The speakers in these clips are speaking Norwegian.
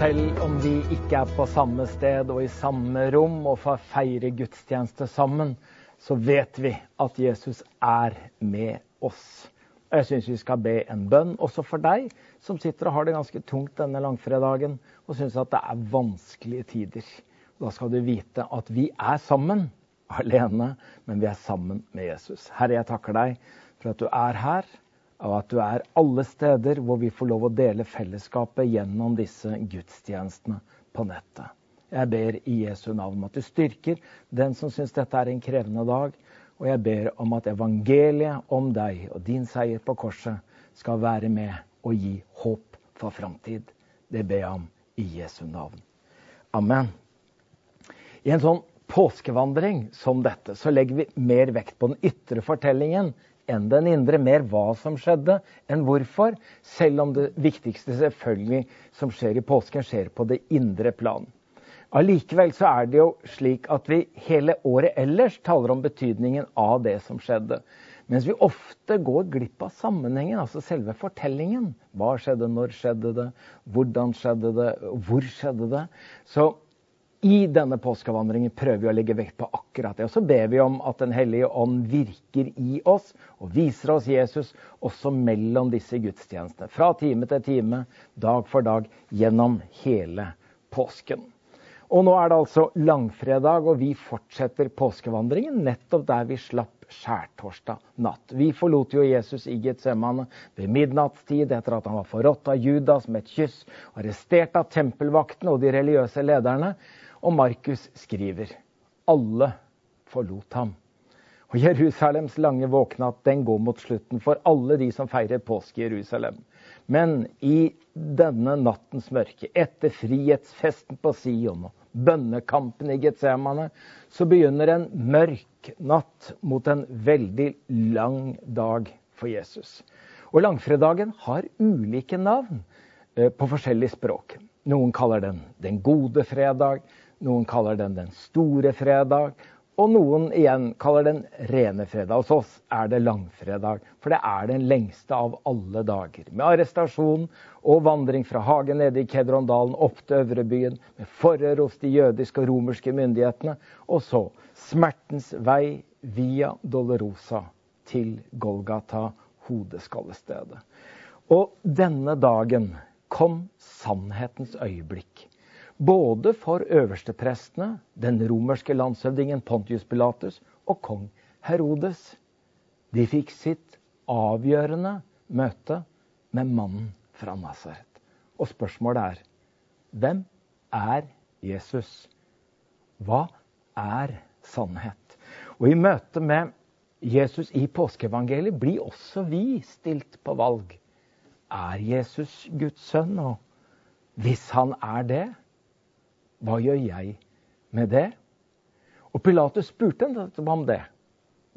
selv om vi ikke er på samme sted og i samme rom og får feire gudstjeneste sammen, så vet vi at Jesus er med oss. Jeg syns vi skal be en bønn også for deg som sitter og har det ganske tungt denne langfredagen og syns at det er vanskelige tider. Da skal du vite at vi er sammen, alene, men vi er sammen med Jesus. Herre, jeg takker deg for at du er her, og at du er alle steder hvor vi får lov å dele fellesskapet gjennom disse gudstjenestene på nettet. Jeg ber i Jesu navn om at du styrker den som syns dette er en krevende dag. Og jeg ber om at evangeliet om deg og din seier på korset skal være med og gi håp for framtid. Det ber jeg om i Jesu navn. Amen. I en sånn påskevandring som dette, så legger vi mer vekt på den ytre fortellingen enn den indre. Mer hva som skjedde, enn hvorfor. Selv om det viktigste selvfølgelig som skjer i påsken, skjer på det indre plan. Allikevel så er det jo slik at vi hele året ellers taler om betydningen av det som skjedde. Mens vi ofte går glipp av sammenhengen, altså selve fortellingen. Hva skjedde, når skjedde det, hvordan skjedde det, hvor skjedde det? Så i denne påskevandringen prøver vi å legge vekt på akkurat det. Og så ber vi om at Den hellige ånd virker i oss og viser oss Jesus også mellom disse gudstjenestene. Fra time til time, dag for dag, gjennom hele påsken. Og nå er det altså langfredag, og vi fortsetter påskevandringen nettopp der vi slapp skjærtorsdag natt. Vi forlot jo Jesus i Getsemane ved midnattstid etter at han var forrådt av Judas med et kyss, arrestert av tempelvaktene og de religiøse lederne. Og Markus skriver alle forlot ham. Og Jerusalems lange våknatt den går mot slutten for alle de som feirer påske i Jerusalem. Men i denne nattens mørke, etter frihetsfesten på Sion og bønnekampen i Getsemane, så begynner en mørk natt mot en veldig lang dag for Jesus. Og langfredagen har ulike navn eh, på forskjellig språk. Noen kaller den Den gode fredag, noen kaller den Den store fredag, og noen igjen kaller den rene fredag. Hos oss er det langfredag, for det er den lengste av alle dager. Med arrestasjon og vandring fra hagen nede i Kedrondalen opp til Øvrebyen, med forhør hos de jødiske og romerske myndighetene, og så smertens vei via Dolorosa til Golgata, hodeskallestedet. Og denne dagen kom sannhetens øyeblikk både for øversteprestene, den romerske landshøvdingen Pontius Pilatus og kong Herodes. De fikk sitt avgjørende møte med mannen fra Nazaret. Og spørsmålet er hvem er Jesus? Hva er sannhet? Og i møte med Jesus i påskeevangeliet blir også vi stilt på valg. Er Jesus Guds sønn? Og hvis han er det, hva gjør jeg med det? Og Pilatus spurte om det.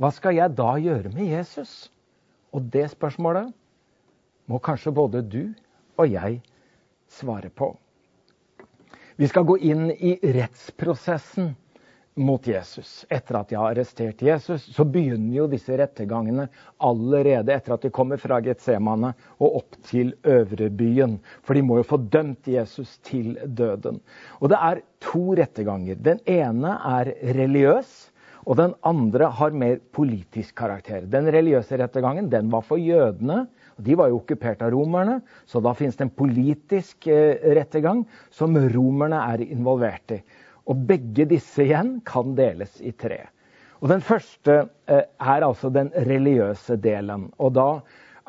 Hva skal jeg da gjøre med Jesus? Og det spørsmålet må kanskje både du og jeg svare på. Vi skal gå inn i rettsprosessen mot Jesus. Etter at de har arrestert Jesus, så begynner jo disse rettergangene allerede etter at de kommer fra Getsemane og opp til Øvrebyen. For de må jo få dømt Jesus til døden. Og det er to retterganger. Den ene er religiøs. Og den andre har mer politisk karakter. Den religiøse rettergangen den var for jødene. De var jo okkupert av romerne, så da finnes det en politisk eh, rettergang som romerne er involvert i. Og begge disse igjen kan deles i tre. Og Den første eh, er altså den religiøse delen. Og da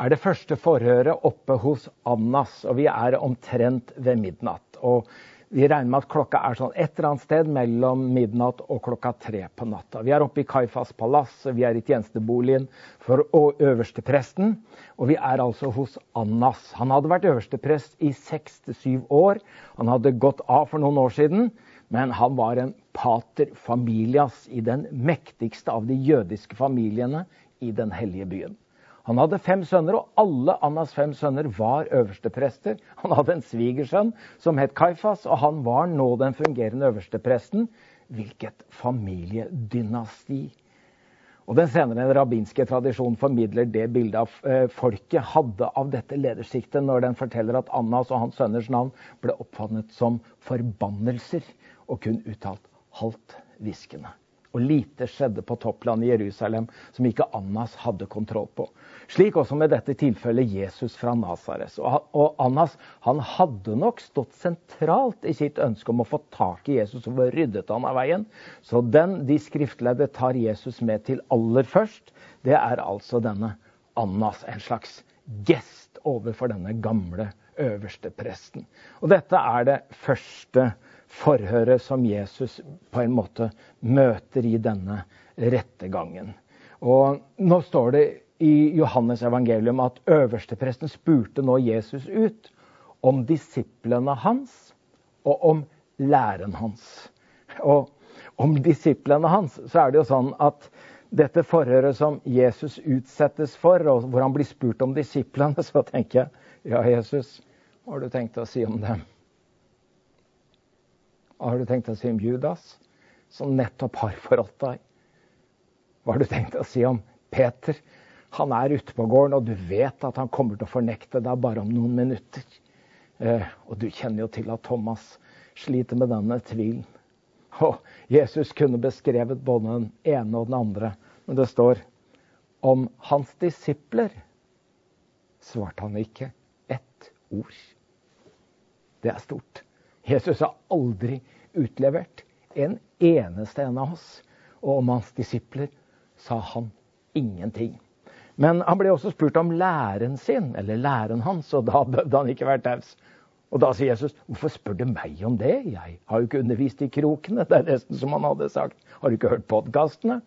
er det første forhøret oppe hos Annas, og vi er omtrent ved midnatt. Og vi regner med at klokka er sånn et eller annet sted mellom midnatt og klokka tre på natta. Vi er oppe i Kaifas palass, vi er i tjenesteboligen for øverstepresten. Og vi er altså hos Annas. Han hadde vært øversteprest i seks til syv år. Han hadde gått av for noen år siden. Men han var en pater familias i den mektigste av de jødiske familiene i den hellige byen. Han hadde fem sønner, og alle Annas fem sønner var øversteprester. Han hadde en svigersønn som het Kaifas, og han var nå den fungerende øverstepresten. Hvilket familiedynasti! Og Den senere rabbinske tradisjonen formidler det bildet av eh, folket hadde av dette ledersjiktet når den forteller at Annas og hans sønners navn ble oppfattet som forbannelser og kun uttalt halvt hviskende. Og lite skjedde på topplandet i Jerusalem som ikke Annas hadde kontroll på. Slik også med dette tilfellet Jesus fra Nasares. Og Annas han hadde nok stått sentralt i sitt ønske om å få tak i Jesus og få ryddet han av veien. Så den de skriftledde tar Jesus med til aller først, det er altså denne Annas. En slags gest overfor denne gamle øverste presten. Og dette er det første forhøret som Jesus på en måte møter i denne rettergangen. Og nå står det i Johannes evangelium at øverstepresten spurte nå Jesus ut om disiplene hans og om læren hans. Og om disiplene hans så er det jo sånn at dette forhøret som Jesus utsettes for, og hvor han blir spurt om disiplene, så tenker jeg ja, Jesus, hva har du tenkt å si om dem? Har du tenkt å si om Judas, som nettopp har forrådt deg? Hva har du tenkt å si om Peter? Han er ute på gården, og du vet at han kommer til å fornekte deg bare om noen minutter. Eh, og du kjenner jo til at Thomas sliter med denne tvilen. Og Jesus kunne beskrevet både den ene og den andre, men det står om hans disipler svarte han ikke ett ord. Det er stort. Jesus har aldri utlevert en eneste en av oss. Og om hans disipler sa han ingenting. Men han ble også spurt om læren sin, eller læren hans, og da bøvde han ikke være taus. Og da sier Jesus, 'Hvorfor spør du meg om det? Jeg har jo ikke undervist i krokene.' Det er nesten som han hadde sagt. 'Har du ikke hørt podkastene?'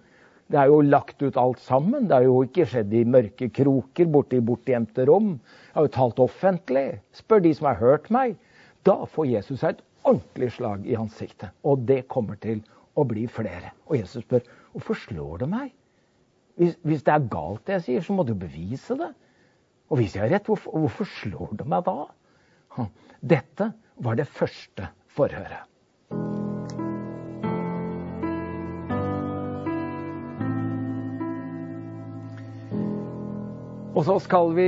Det er jo lagt ut alt sammen. Det har jo ikke skjedd i mørke kroker borte i bortgjemte rom. Jeg har jo talt offentlig. Spør de som har hørt meg. Da får Jesus seg et ordentlig slag i ansiktet. Og det kommer til å bli flere. Og Jesus spør hvorfor slår du meg? Hvis, hvis, det er galt det jeg sier, så må du bevise det. Og hvis jeg har rett, hvorfor, hvorfor slår du meg da? Dette var det første forhøret. Og så skal vi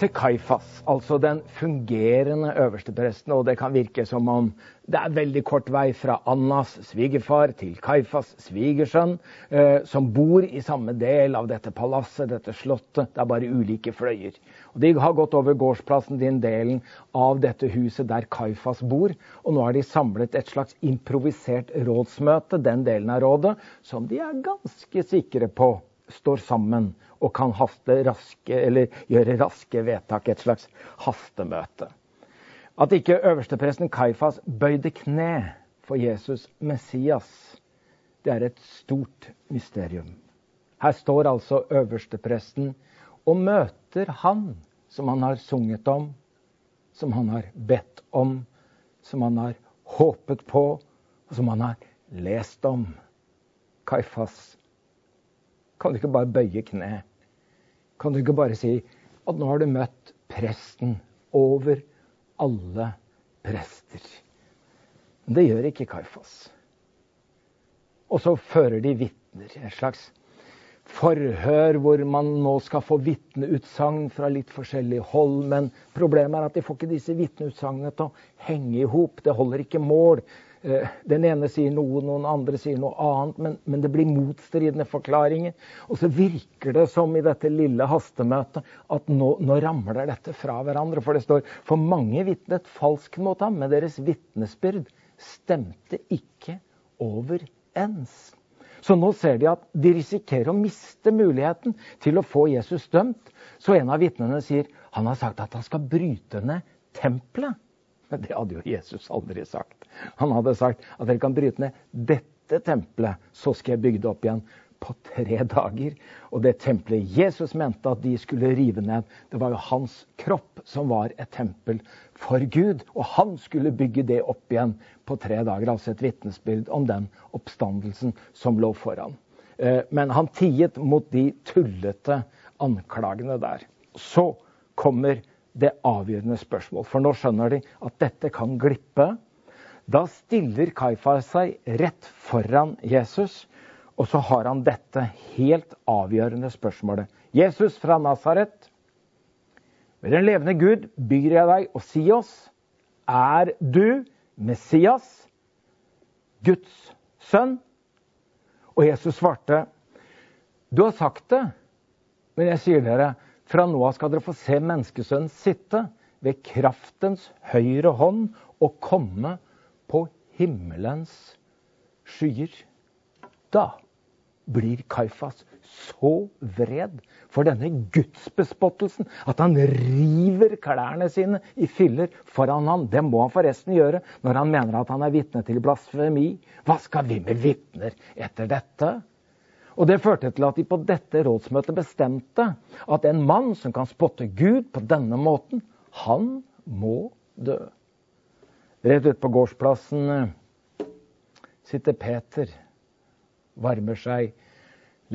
til Kaifas, altså den fungerende øverstepresten. Og det kan virke som om det er veldig kort vei fra Annas svigerfar til Kaifas svigersønn, eh, som bor i samme del av dette palasset, dette slottet. Det er bare ulike fløyer. Og De har gått over gårdsplassen, din delen av dette huset der Kaifas bor. Og nå har de samlet et slags improvisert rådsmøte, den delen av rådet, som de er ganske sikre på står sammen og kan raske, gjøre raske vedtak. Et slags hastemøte. At ikke øverstepresten Kaifas bøyde kne for Jesus Messias, det er et stort mysterium. Her står altså øverstepresten og møter han som han har sunget om, som han har bedt om, som han har håpet på, og som han har lest om. Kaifas kan du ikke bare bøye kne? Kan du ikke bare si at nå har du møtt presten over alle prester? Det gjør ikke Kaifas. Og så fører de vitner. Et slags forhør hvor man nå skal få vitneutsagn fra litt forskjellig hold. Men problemet er at de får ikke disse vitneutsagnene til å henge i hop. Det holder ikke mål. Eh, den ene sier noe, noen andre sier noe annet, men, men, det blir motstridende forklaringer. Og så virker det som i dette lille hastemøtet at nå, nå ramler dette fra hverandre. For det står for mange vitnet falskt mot ham, men deres vitnesbyrd stemte ikke overens. Så nå ser de at de risikerer å miste muligheten til å få Jesus dømt. Så en av vitnene sier han har sagt at han skal bryte ned tempelet. Men det hadde jo Jesus aldri sagt. Han hadde sagt at dere kan bryte ned dette tempelet, så skal jeg bygge det opp igjen på tre dager. Og det tempelet Jesus mente at de skulle rive ned, det var jo hans kropp som var et tempel for Gud. Og han skulle bygge det opp igjen på tre dager. Altså et vitnesbyrd om den oppstandelsen som lå foran. Eh, men han tiet mot de tullete anklagene der. Så kommer det avgjørende spørsmål. For nå skjønner de at dette kan glippe. Da stiller Kaifar seg rett foran Jesus Og så har han dette helt avgjørende spørsmålet. Jesus fra Nasaret, ved den levende Gud byr jeg deg å si oss, er du Messias, Guds sønn? Og Jesus svarte, du har sagt det, men jeg sier dere, fra nå av skal dere få se menneskesønnen sitte ved kraftens høyre hånd og komme på himmelens skyer. Da blir Kaifas så vred for denne gudsbespottelsen at han river klærne sine i filler foran ham. Det må han forresten gjøre når han mener at han er vitne til blasfemi. Hva skal vi med vitner etter dette? Og Det førte til at de på dette rådsmøtet bestemte at en mann som kan spotte Gud på denne måten, han må dø. Rett ute på gårdsplassen eh, sitter Peter, varmer seg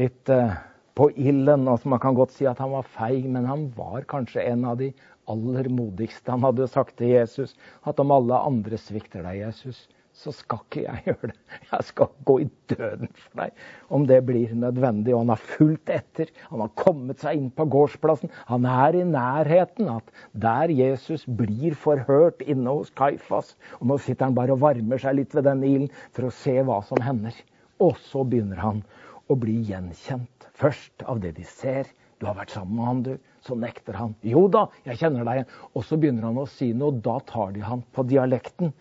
litt eh, på ilden. Altså man kan godt si at han var feig, men han var kanskje en av de aller modigste. Han hadde sagt til Jesus at om alle andre svikter deg, Jesus, så skal ikke jeg gjøre det. Jeg skal gå i døden for deg om det blir nødvendig. Og han har fulgt etter. Han har kommet seg inn på gårdsplassen. Han er i nærheten at der Jesus blir forhørt inne hos Kaifas. Og nå sitter han bare og varmer seg litt ved denne ilden for å se hva som hender. Og så begynner han å bli gjenkjent. Først av det de ser. Du har vært sammen med han, du. Så nekter han. Jo da, jeg kjenner deg igjen. Og så begynner han å si noe, da tar de han på dialekten.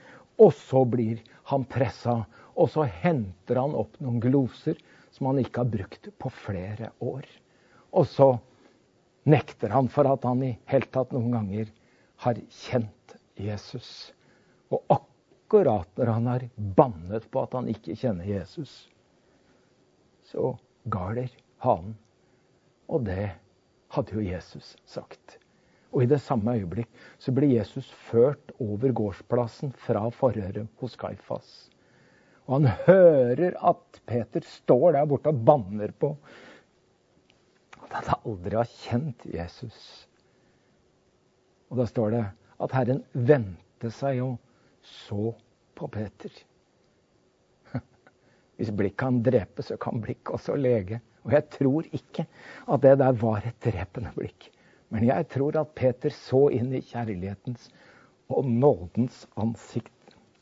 Og så blir han pressa. Og så henter han opp noen gloser som han ikke har brukt på flere år. Og så nekter han for at han i helt tatt noen ganger har kjent Jesus. Og akkurat når han har bannet på at han ikke kjenner Jesus, så galer hanen. Og det hadde jo Jesus sagt. Og i det samme øyeblikk så blir Jesus ført over gårdsplassen fra forhøret hos Kaifas. Og han hører at Peter står der borte og banner på at han aldri har kjent Jesus. Og da står det at Herren vendte seg og så på Peter. Hvis blikk kan drepe, så kan blikk også lege. Og jeg tror ikke at det der var et drepende blikk. Men jeg tror at Peter så inn i kjærlighetens og nådens ansikt.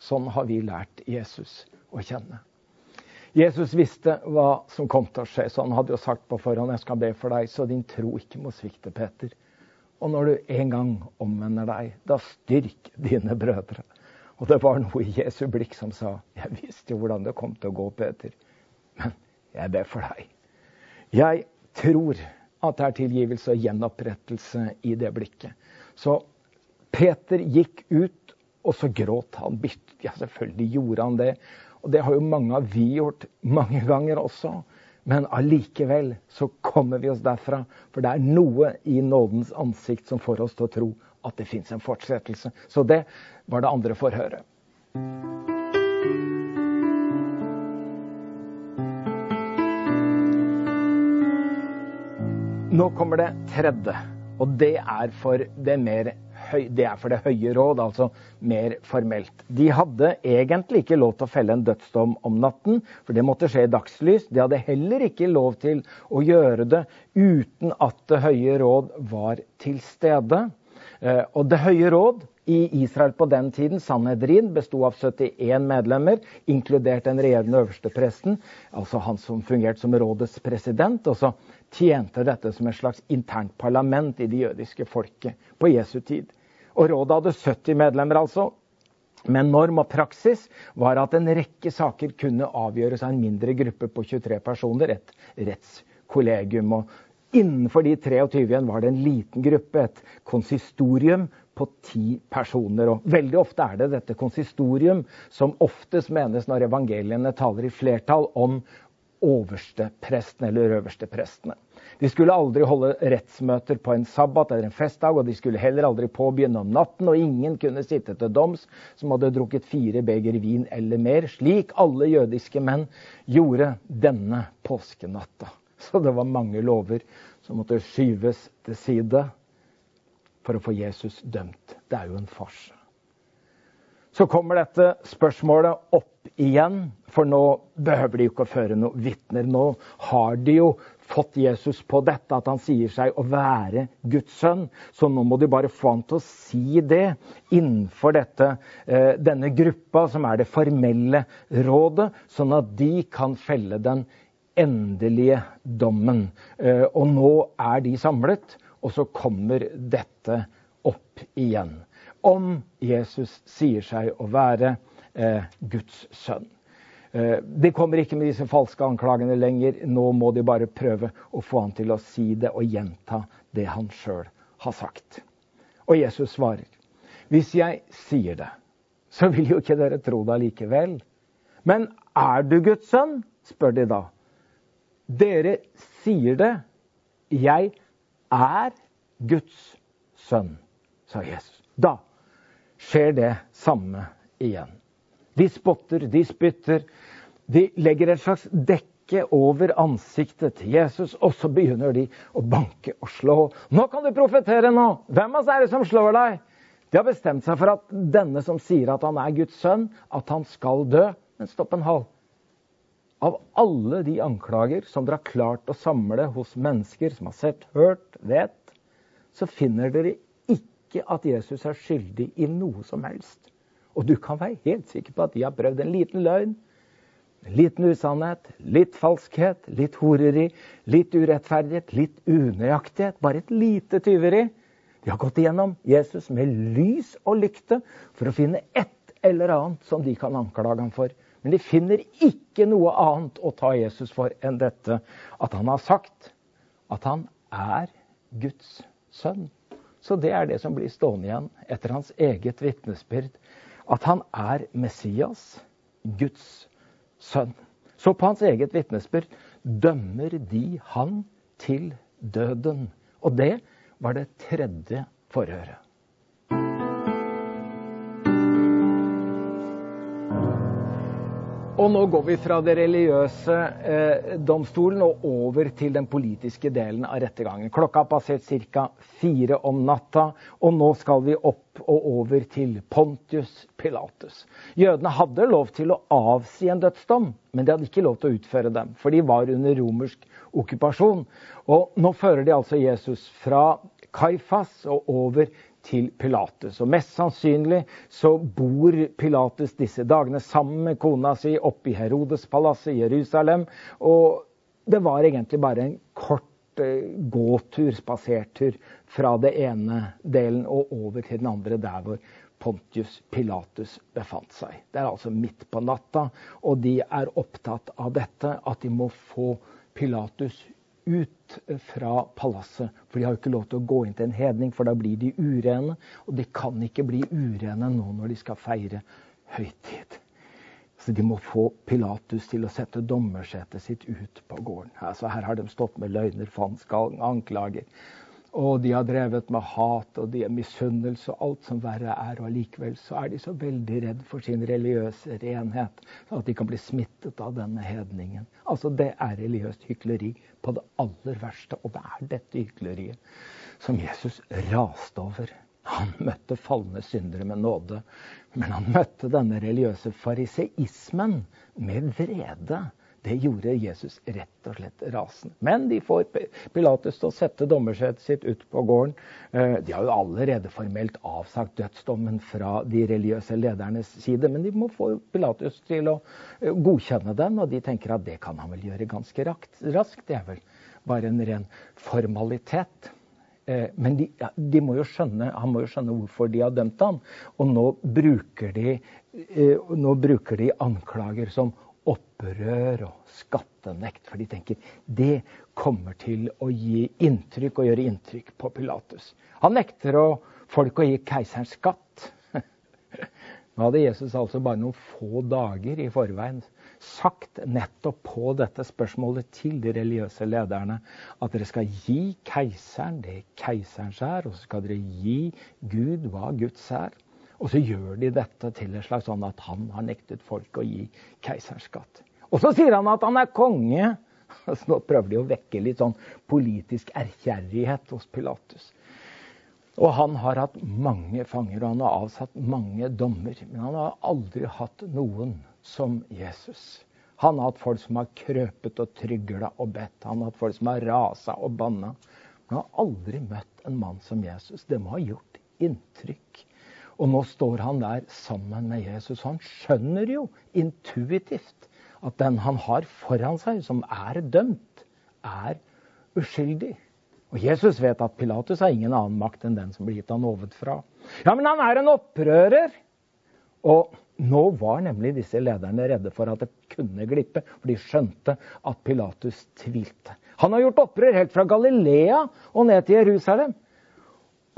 Sånn har vi lært Jesus å kjenne. Jesus visste hva som kom til å skje, så han hadde jo sagt på forhånd jeg skal be for deg, så din tro ikke må svikte, Peter. Og når du en gang omvender deg, da styrk dine brødre. Og det var noe i Jesu blikk som sa jeg visste jo hvordan det kom til å gå, Peter. Men jeg ber for deg. Jeg tror at det er tilgivelse og gjenopprettelse i det blikket. Så Peter gikk ut, og så gråt han bitt. Ja, selvfølgelig gjorde han det. Og det har jo mange av vi gjort mange ganger også. Men allikevel så kommer vi oss derfra. For det er noe i nådens ansikt som får oss til å tro at det fins en fortsettelse. Så det var det andre forhøret. Nå kommer det tredje, og det er for det, mer, det, er for det høye råd, altså mer formelt. De hadde egentlig ikke lov til å felle en dødsdom om natten, for det måtte skje i dagslys. De hadde heller ikke lov til å gjøre det uten at Det høye råd var til stede. Eh, og Det høye råd i Israel på den tiden, Sanhedrin, besto av 71 medlemmer, inkludert den regjerende øverstepresten, altså han som fungerte som rådets president. Og så tjente dette som et slags internt parlament i det jødiske folket på Jesu tid. Og Rådet hadde 70 medlemmer, altså. Men norm og praksis var at en rekke saker kunne avgjøres av en mindre gruppe på 23 personer, et rettskollegium. Og innenfor de 23 igjen var det en liten gruppe, et konsistorium på ti personer. Og veldig ofte er det dette konsistorium som oftest menes når evangeliene taler i flertall om overstepresten eller øversteprestene. De skulle aldri holde rettsmøter på en sabbat eller en festdag, og de skulle heller aldri påbegynne om natten, og ingen kunne sitte til doms som hadde drukket fire beger vin eller mer, slik alle jødiske menn gjorde denne påskenatta. Så det var mange lover som måtte skyves til side for å få Jesus dømt. Det er jo en farse. Så kommer dette spørsmålet opp igjen, for nå behøver de jo ikke å føre noen vitner. Nå har de jo fått Jesus på dette, at han sier seg å være Guds sønn. Så nå må de bare få han til å si det innenfor dette, eh, denne gruppa, som er det formelle rådet, sånn at de kan felle den endelige dommen. Eh, og nå er de samlet, og så kommer dette opp igjen om Jesus sier seg å være eh, Guds sønn. Eh, de kommer ikke med disse falske anklagene lenger. Nå må de bare prøve å få han til å si det og gjenta det han sjøl har sagt. Og Jesus svarer, hvis jeg sier det, så vil jo ikke dere tro det allikevel. Men er du Guds sønn? spør de da. Dere sier det. Jeg er Guds sønn, sa Jesus. Da skjer det samme igjen. De spotter, de spytter. De legger et slags dekke over ansiktet til Jesus, og så begynner de å banke og slå. 'Nå kan du profetere nå! Hvem av oss er det som slår deg?' De har bestemt seg for at denne som sier at han er Guds sønn, at han skal dø. Men stopp en hal. Av alle de anklager som dere har klart å samle hos mennesker som har sett, hørt, vet, så finner dere ikke at Jesus er skyldig i noe som helst. Og du kan være helt sikker på at de har prøvd en liten løgn, en liten usannhet, litt falskhet, litt horeri, litt urettferdighet, litt unøyaktighet. Bare et lite tyveri. De har gått igjennom Jesus med lys og lykte for å finne ett eller annet som de kan anklage ham for. Men de finner ikke noe annet å ta Jesus for enn dette at han har sagt at han er Guds sønn. Så det er det som blir stående igjen etter hans eget vitnesbyrd. At han er Messias, Guds sønn. Så på hans eget vitnesbyrd dømmer de han til døden. Og det var det tredje forhøret. Og nå går vi fra det religiøse eh, domstolen og over til den politiske delen av rettergangen. Klokka har passert ca. fire om natta, og nå skal vi opp og over til Pontius Pilatus. Jødene hadde lov til å avsi en dødsdom, men de hadde ikke lov til å utføre dem, for de var under romersk okkupasjon. Og nå fører de altså Jesus fra Kaifas og over til Pilatus. Og Mest sannsynlig så bor Pilatus disse dagene sammen med kona si oppe i Herodespalasset i Jerusalem. Og det var egentlig bare en kort eh, gåtur, spasertur, fra det ene delen og over til den andre, der hvor Pontius Pilatus befant seg. Det er altså midt på natta, og de er opptatt av dette, at de må få Pilatus ut fra palasset. For de har jo ikke lov til å gå inn til en hedning, for da blir de urene. Og de kan ikke bli urene nå når de skal feire høytid. Så de må få Pilatus til å sette dommersetet sitt ut på gården. Altså her har de stått med løgner, falske anklager. Og de har drevet med hat og de er misunnelse og alt som verre er. Og allikevel så er de så veldig redd for sin religiøse renhet, at de kan bli smittet av denne hedningen. Altså Det er religiøst hykleri på det aller verste. Og det er dette hykleriet som Jesus raste over. Han møtte falne syndere med nåde, men han møtte denne religiøse fariseismen med vrede. Det gjorde Jesus rett og slett rasende. Men de får Pilatus til å sette dommersetet sitt ut på gården. Eh, de har jo allerede formelt avsagt dødsdommen fra de religiøse ledernes side, men de må få Pilatus til å eh, godkjenne den, og de tenker at det kan han vel gjøre ganske raskt. Det er vel bare en ren formalitet. Eh, men de, de må skjønne, han må jo skjønne hvorfor de har dømt ham. Og nå bruker de, nå bruker de anklager som opprør og skattenekt. For de tenker det kommer til å gi inntrykk og gjøre inntrykk på Pilatus. Han nekter å, folk å gi keiseren skatt. Nå hadde Jesus altså bare noen få dager i forveien sagt nettopp på dette spørsmålet til de religiøse lederne at dere skal gi keiseren det keiserens er, og så skal dere gi Gud hva Guds er. Og så gjør de dette til en slags sånn at han har nektet folk å gi keiserens skatt. Og så sier han at han er konge. Så nå prøver de å vekke litt sånn politisk erkjærlighet hos Pilatus. Og han har hatt mange fanger, og han har avsatt mange dommer. Men han har aldri hatt noen som Jesus. Han har hatt folk som har krøpet og trygla og bedt. Han har hatt folk som har rasa og banna. Men han har aldri møtt en mann som Jesus. Det må ha gjort inntrykk. Og nå står han der sammen med Jesus. Han skjønner jo intuitivt at den han har foran seg, som er dømt, er uskyldig. Og Jesus vet at Pilatus har ingen annen makt enn den som blir gitt han ovenfra. Ja, men han er en opprører! Og nå var nemlig disse lederne redde for at det kunne glippe, for de skjønte at Pilatus tvilte. Han har gjort opprør helt fra Galilea og ned til Jerusalem.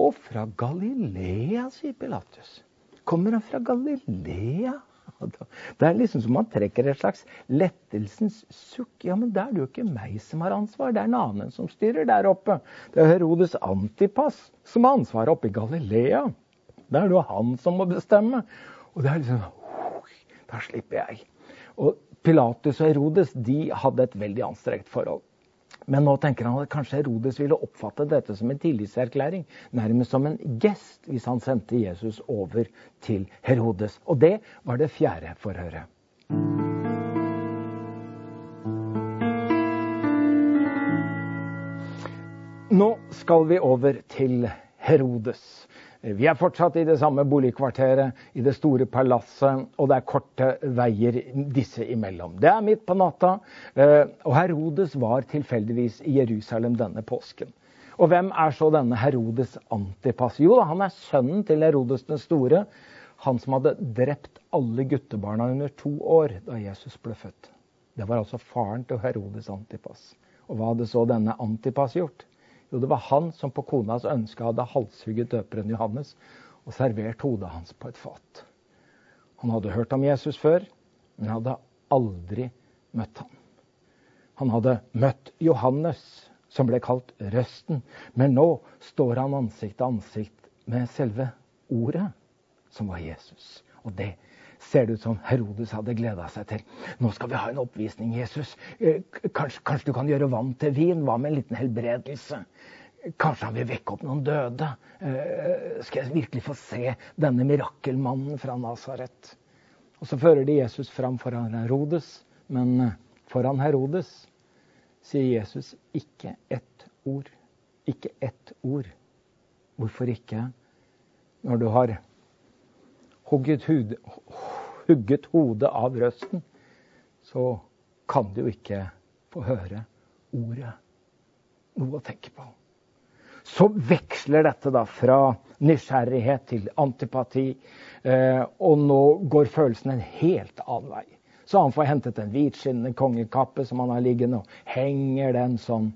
Og fra Galilea, sier Pilatus. Kommer han fra Galilea? Det er liksom som man trekker et slags lettelsens sukk. Ja, men det er det jo ikke meg som har ansvar, det er en annen som styrer der oppe. Det er Herodes Antipas som har ansvaret oppe i Galilea. Det er det jo han som må bestemme. Og det er liksom Da slipper jeg. Og Pilatus og Herodes de hadde et veldig anstrengt forhold. Men nå tenker han at kanskje Herodes ville oppfatte dette som en tillitserklæring. Nærmest som en gest hvis han sendte Jesus over til Herodes. Og det var det fjerde forhøret. Nå skal vi over til Herodes. Vi er fortsatt i det samme boligkvarteret, i det store palasset, og det er korte veier disse imellom. Det er midt på natta, eh, og Herodes var tilfeldigvis i Jerusalem denne påsken. Og hvem er så denne Herodes Antipas? Jo, han er sønnen til Herodes den store. Han som hadde drept alle guttebarna under to år da Jesus ble født. Det var altså faren til Herodes Antipas. Og hva hadde så denne Antipas gjort? Jo, det var han som på konas ønske hadde halshugget døperen Johannes og servert hodet hans på et fat. Han hadde hørt om Jesus før, men hadde aldri møtt ham. Han hadde møtt Johannes, som ble kalt Røsten, men nå står han ansikt til ansikt med selve ordet, som var Jesus. Og det ser det ut som Herodes hadde gleda seg til. Nå skal vi ha en oppvisning, Jesus. Eh, kanskje, kanskje, du kan gjøre vann til vin? Hva med en liten helbredelse? Kanskje han vil vekke opp noen døde? Eh, skal jeg virkelig få se denne mirakelmannen fra Nasaret? Og så fører de Jesus fram foran Herodes, men eh, foran Herodes sier Jesus ikke ett ord. Ikke ett ord. Hvorfor ikke? Når du har hugget, hud, hugget hodet av røsten, så kan du jo ikke få høre ordet. Noe å tenke på. Så veksler dette da fra nysgjerrighet til antipati, eh, og nå går følelsen en helt annen vei. Så han får hentet en hvitskinnende kongekappe som han har liggende, og henger den sånn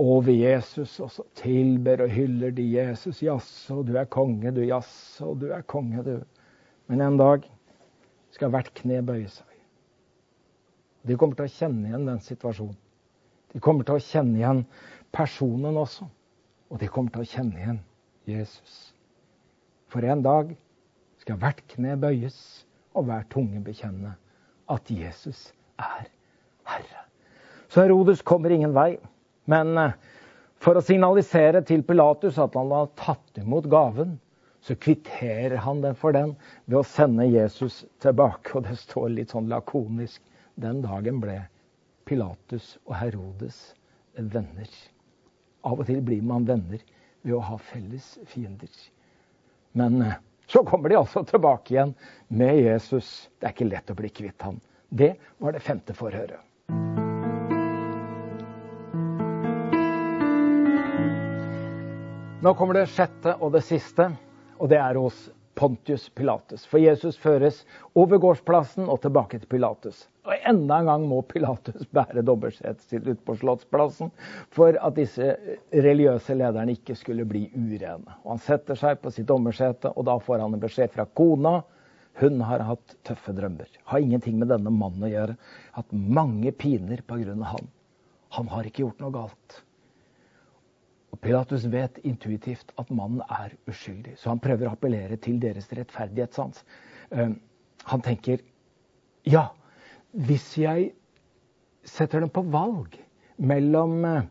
over Jesus, og så tilber og hyller de Jesus. Jaså, du er konge, du. Jaså, du er konge, du. Men en dag skal hvert kne bøye seg. De kommer til å kjenne igjen den situasjonen. De kommer til å kjenne igjen personen også. Og de kommer til å kjenne igjen Jesus. For en dag skal hvert kne bøyes, og hver tunge bekjenne at Jesus er Herre. Så Herodes kommer ingen vei. Men eh, for å signalisere til Pilatus at han har tatt imot gaven, så kvitterer han den for den ved å sende Jesus tilbake. Og det står litt sånn lakonisk den dagen ble Pilatus og Herodes venner. Av og til blir man venner ved å ha felles fiender. Men eh, så kommer de altså tilbake igjen med Jesus. Det er ikke lett å bli kvitt han. Det var det femte forhøret. Nå kommer det sjette og det siste og det er hos Pontius Pilatus. For Jesus føres over gårdsplassen og tilbake til Pilatus. Og enda en gang må Pilatus bære dobbeltsetet sitt ut på Slottsplassen for at disse religiøse lederne ikke skulle bli urene. Og Han setter seg på sitt dommersete, og da får han en beskjed fra kona. Hun har hatt tøffe drømmer. Har ingenting med denne mannen å gjøre. Hatt mange piner pga. han. Han har ikke gjort noe galt. Pilatus vet intuitivt at mannen er uskyldig, så han prøver å appellere til deres rettferdighetssans. Ehm, han tenker ja, hvis jeg setter dem på valg mellom eh,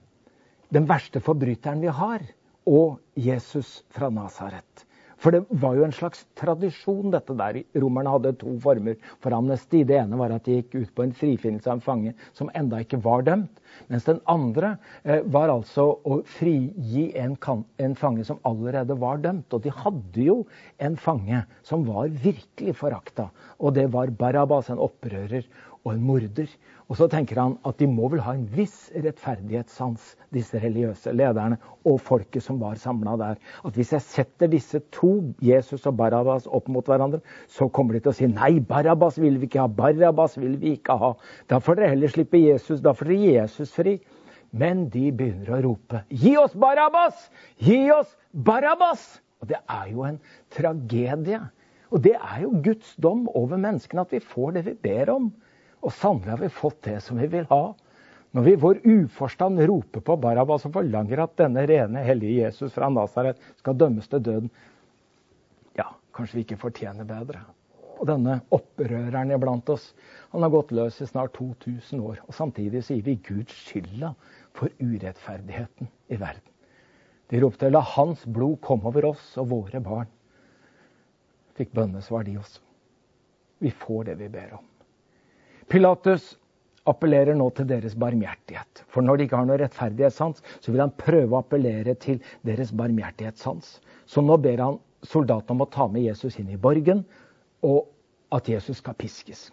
den verste forbryteren vi har, og Jesus fra Nasaret. For det var jo en slags tradisjon, dette der. Romerne hadde to former for amnesti. Det ene var at de gikk ut på en frifinnelse av en fange som enda ikke var dømt. Mens den andre eh, var altså å frigi en, en, fange som allerede var dømt. Og de hadde jo en fange som var virkelig forakta. Og det var Barabas, en opprører og en morder. Og så tenker han at de må vel ha en viss rettferdighetssans, disse religiøse lederne og folket som var samla der. At hvis jeg setter disse to, Jesus og Barabas, opp mot hverandre, så kommer de til å si nei, Barabas vil vi ikke ha, Barabas vil vi ikke ha. Da får dere heller slippe Jesus, da får dere Jesus fri. Men de begynner å rope gi oss Barabas! Gi oss Barabas! Og det er jo en tragedie. Og det er jo Guds dom over menneskene at vi får det vi ber om. Og sannelig har vi fått det som vi vil ha. Når vi i vår uforstand roper på Barabas og forlanger at denne rene, hellige Jesus fra Nasaret skal dømmes til døden, ja, kanskje vi ikke fortjener bedre. Og denne opprøreren iblant oss, han har gått løs i snart 2000 år. Og samtidig sier vi Gud skylda for urettferdigheten i verden. De ropte 'La hans blod komme over oss og våre barn'. Fikk bønnesvar, de også. Vi får det vi ber om. Pilatus appellerer nå til deres barmhjertighet. For når de ikke har noe rettferdighetssans, så vil han prøve å appellere til deres barmhjertighetssans. Så nå ber han soldatene om å ta med Jesus inn i borgen, og at Jesus skal piskes.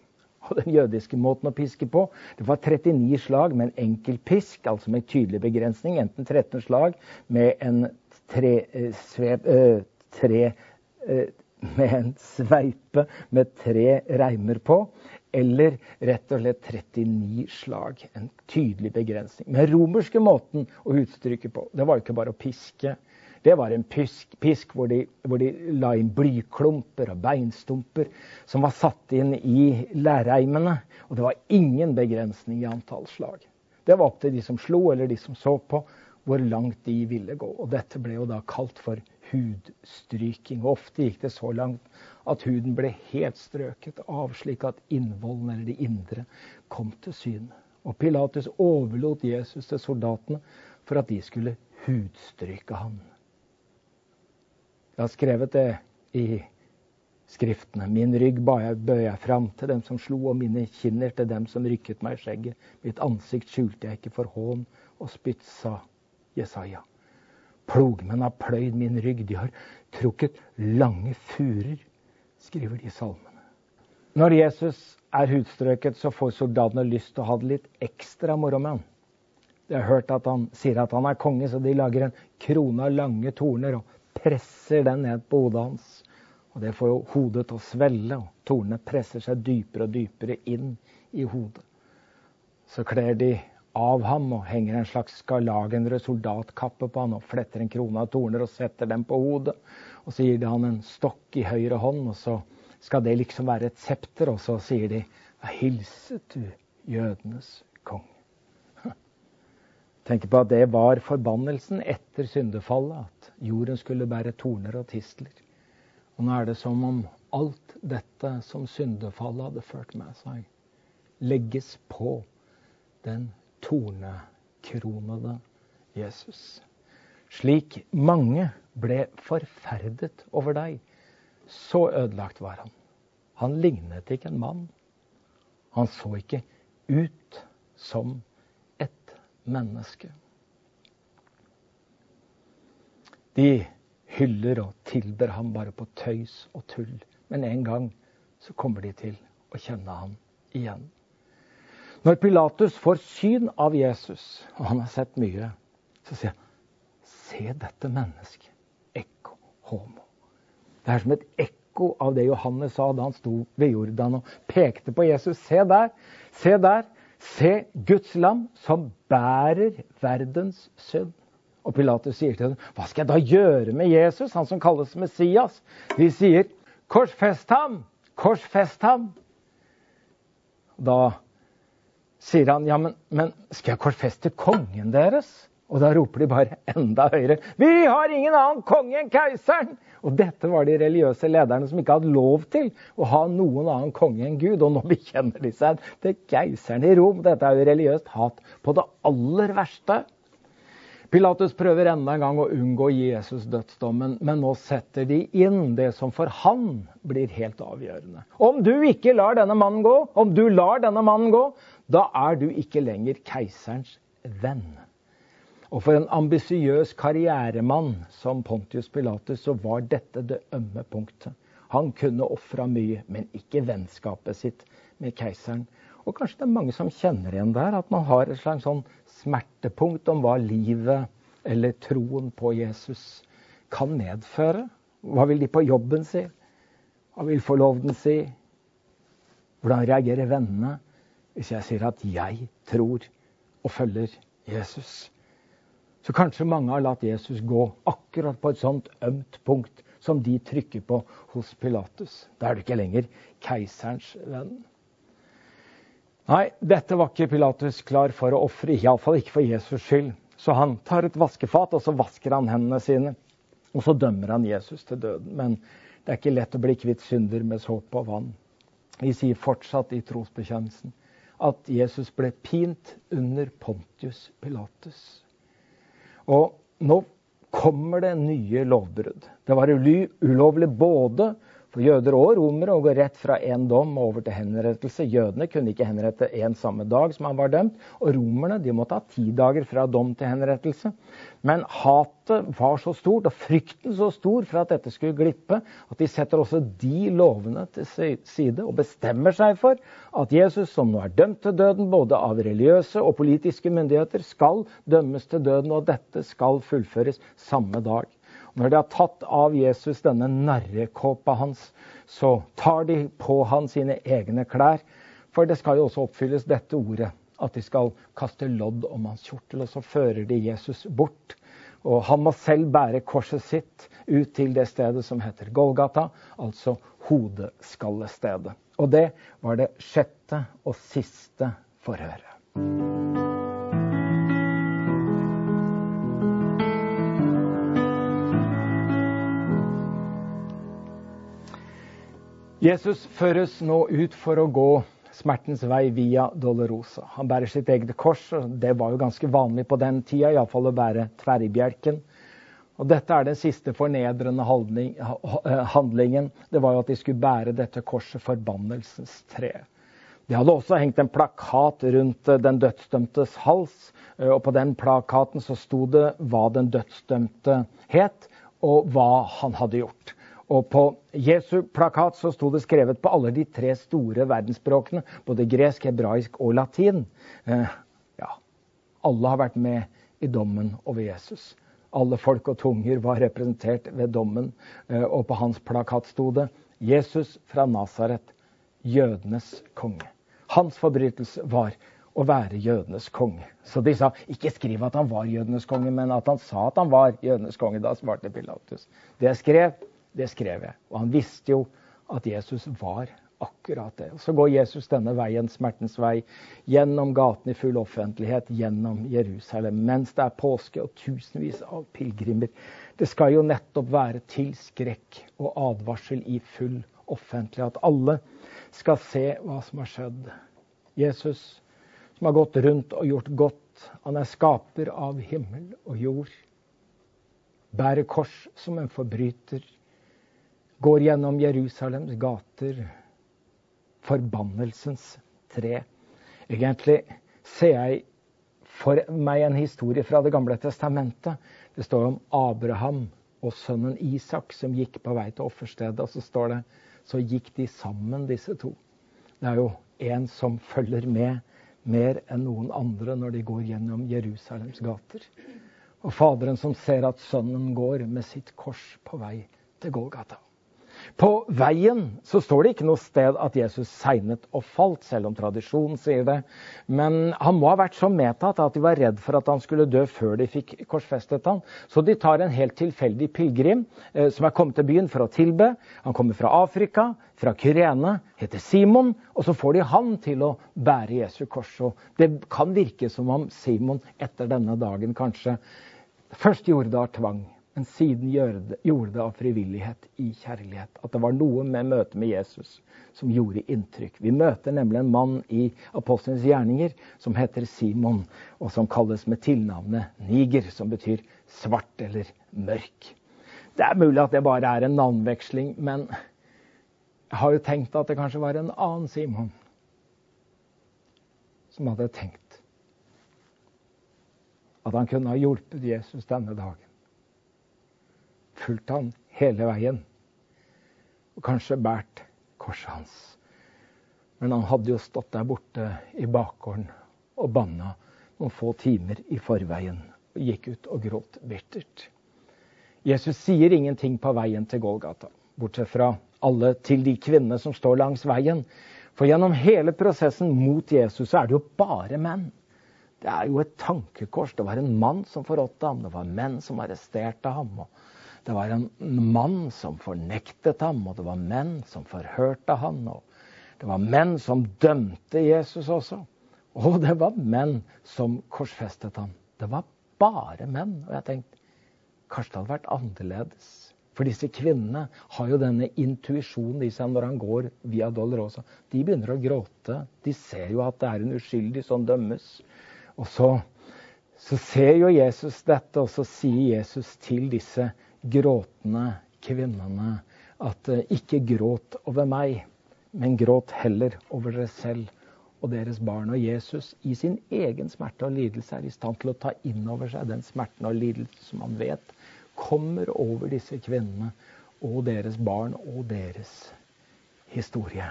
Og Den jødiske måten å piske på det var 39 slag med en enkel pisk, altså med tydelig begrensning. Enten 13 slag med en tre, eh, svev, øh, tre øh, med en sveipe med tre reimer på, eller rett og slett 39 slag. En tydelig begrensning. Men romerske måten å uttrykke på, det var jo ikke bare å piske. Det var en pisk, pisk hvor, de, hvor, de, la inn blyklumper og beinstumper som var satt inn i lærreimene. Og det var ingen begrensning i antall slag. Det var opp til de som slo, eller de som så på, hvor langt de ville gå. Og dette ble jo da kalt for hudstryking. Og ofte gikk det så langt at huden ble helt strøket av, slik at innvollene eller det indre kom til syne. Og Pilatus overlot Jesus til soldatene for at de skulle hudstryke ham. Jeg har skrevet det i skriftene. Min rygg bøyer jeg fram til dem som slo, og mine kinner til dem som rykket meg i skjegget. Mitt ansikt skjulte jeg ikke for hån og spytt, sa Jesaja. Plogmenn har pløyd min rygg, de har trukket lange furer skriver de salmene. Når Jesus er hudstrøket, så får soldatene lyst til å ha det litt ekstra moro med han. De har hørt at han sier at han er konge, så de lager en krone av lange torner og presser den ned på hodet hans. Og Det får jo hodet til å svelle, og tornene presser seg dypere og dypere inn i hodet. Så kler de av ham og henger en slags skarlagenrød soldatkappe på han og fletter en krone av torner og setter dem på hodet. Og så gir de han en stokk i høyre hånd, og så skal det liksom være et septer. Og så sier de hilset du jødenes konge. Tenk på at det var forbannelsen etter syndefallet, at jorden skulle bære torner og tistler. Og nå er det som om alt dette som syndefallet hadde ført med seg, legges på den tornekronede Jesus. Slik mange ble forferdet over deg. Så ødelagt var han. Han lignet ikke en mann. Han så ikke ut som et menneske. De hyller og tilber ham bare på tøys og tull. Men en gang så kommer de til å kjenne ham igjen. Når Pilatus får syn av Jesus, og han har sett mye, så sier han Se dette mennesket Ekko homo. Det er som et ekko av det Johannes sa da han sto ved Jordan og pekte på Jesus. Se der, se der. Se Guds lam som bærer verdens synd. Og Pilatus sier til dem, hva skal jeg da gjøre med Jesus, han som kalles Messias? De sier, korsfest ham! Korsfest ham! Da sier han, ja, men, men skal jeg korsfeste kongen deres? Og da roper de bare enda høyere Vi har ingen annen konge enn keiseren! Og dette var de religiøse lederne som ikke hadde lov til å ha noen annen konge enn Gud. Og nå bekjenner de seg til keiseren i Rom. Dette er jo religiøst hat på det aller verste. Pilatus prøver enda en gang å unngå Jesus dødsdommen, men nå setter de inn det som for han blir helt avgjørende. Om du ikke lar denne mannen gå, om du lar denne mannen gå, da er du ikke lenger keiserens venn. Og for en ambisiøs karrieremann som Pontius Pilatus, så var dette det ømme punktet. Han kunne ofra mye, men ikke vennskapet sitt med keiseren. Og kanskje det er mange som kjenner igjen der, at man har et slags sånn smertepunkt om hva livet eller troen på Jesus kan medføre. Hva vil de på jobben si? Hva vil forloveden si? Hvordan reagerer vennene hvis jeg sier at jeg tror og følger Jesus? Så kanskje mange har latt Jesus gå akkurat på et sånt ømt punkt som de trykker på hos Pilatus. Da er du ikke lenger keiserens venn. Nei, dette var ikke Pilatus klar for å ofre, iallfall ikke for Jesus skyld. Så han tar et vaskefat og så vasker han hendene sine. Og så dømmer han Jesus til døden. Men det er ikke lett å bli kvitt synder med såpe og vann. Vi sier fortsatt i trosbekjennelsen at Jesus ble pint under Pontius Pilatus. Og nå kommer det nye lovbrudd. Det var ulovlig både for jøder og romere å gå rett fra én dom over til henrettelse. Jødene kunne ikke henrette én samme dag som han var dømt. Og romerne de måtte ha ti dager fra dom til henrettelse. Men hatet var så stort, og frykten så stor for at dette skulle glippe, at de setter også de lovene til side og bestemmer seg for at Jesus, som nå er dømt til døden både av religiøse og politiske myndigheter, skal dømmes til døden, og dette skal fullføres samme dag. Når de har tatt av Jesus denne narrekåpa hans, så tar de på han sine egne klær. For det skal jo også oppfylles dette ordet, at de skal kaste lodd om hans kjortel. Og så fører de Jesus bort. Og han må selv bære korset sitt ut til det stedet som heter Golgata, altså hodeskallestedet. Og det var det sjette og siste forhøret. Jesus føres nå ut for å gå smertens vei via Dolorosa. Han bærer sitt eget kors, og det var jo ganske vanlig på den tida, iallfall å bære tverrbjelken. Og dette er den siste fornedrende handlingen. Det var jo at de skulle bære dette korset, forbannelsens tre. De hadde også hengt en plakat rundt den dødsdømtes hals. Og på den plakaten så sto det hva den dødsdømte het, og hva han hadde gjort. Og på Jesu plakat så sto det skrevet på alle de tre store verdensspråkene, både gresk, hebraisk og latin. Eh, ja, alle har vært med i dommen over Jesus. Alle folk og tunger var representert ved dommen, eh, og på hans plakat sto det 'Jesus fra Nasaret, jødenes konge'. Hans forbrytelse var å være jødenes konge. Så de sa ikke skriv at han var jødenes konge, men at han sa at han var jødenes konge. Da svarte Pilatus. Det jeg skrev, det skrev jeg. Og han visste jo at Jesus var akkurat det. Så går Jesus denne veien, smertens vei, gjennom gaten i full offentlighet, gjennom Jerusalem, mens det er påske og tusenvis av pilegrimer. Det skal jo nettopp være til skrekk og advarsel i full offentlighet. At alle skal se hva som har skjedd. Jesus som har gått rundt og gjort godt. Han er skaper av himmel og jord. Bærer kors som en forbryter går gjennom Jerusalems gater, forbannelsens tre. Egentlig ser jeg for meg en historie fra Det gamle testamentet. Det står om Abraham og sønnen Isak som gikk på vei til offerstedet. Og så står det så gikk de sammen, disse to. Det er jo en som følger med mer enn noen andre når de går gjennom Jerusalems gater. Og Faderen som ser at sønnen går med sitt kors på vei til Golgata. På veien så står det ikke noe sted at Jesus segnet og falt, selv om tradisjonen sier det. Men han må ha vært så medtatt at de var redd for at han skulle dø før de fikk korsfestet han. Så de tar en helt tilfeldig pilegrim eh, som er kommet til byen for å tilbe. Han kommer fra Afrika, fra Kyrene, heter Simon, og så får de han til å bære Jesu kors. Og det kan virke som om Simon etter denne dagen kanskje først gjorde det av tvang men siden gjorde det av frivillighet i kjærlighet. At det var noe med møtet med Jesus som gjorde inntrykk. Vi møter nemlig en mann i Apostlenes gjerninger som heter Simon, og som kalles med tilnavnet Niger, som betyr svart eller mørk. Det er mulig at det bare er en navnveksling, men jeg har jo tenkt at det kanskje var en annen Simon som hadde tenkt at han kunne ha hjulpet Jesus denne dagen fulgt han hele veien. Og kanskje båret korset hans. Men han hadde jo stått der borte i bakgården og banna noen få timer i forveien og gikk ut og gråt bittert. Jesus sier ingenting på veien til Golgata, bortsett fra alle til de kvinnene som står langs veien. For gjennom hele prosessen mot Jesus så er det jo bare menn. Det er jo et tankekors. Det var en mann som forrådte ham, det var menn som arresterte ham. og det var en mann som fornektet ham, og det var menn som forhørte ham. Og det var menn som dømte Jesus også. Og det var menn som korsfestet ham. Det var bare menn. Og jeg tenkte kanskje det hadde vært annerledes. For disse kvinnene har jo denne intuisjonen i seg når han går via Dolorosa. De begynner å gråte. De ser jo at det er en uskyldig som dømmes. Og så, så ser jo Jesus dette, og så sier Jesus til disse kvinnene gråtende kvinnene at eh, ikke gråt over meg, men gråt heller over dere selv og deres barn. Og Jesus i sin egen smerte og lidelse er i stand til å ta inn over seg den smerten og lidelse som han vet kommer over disse kvinnene og deres barn og deres historie.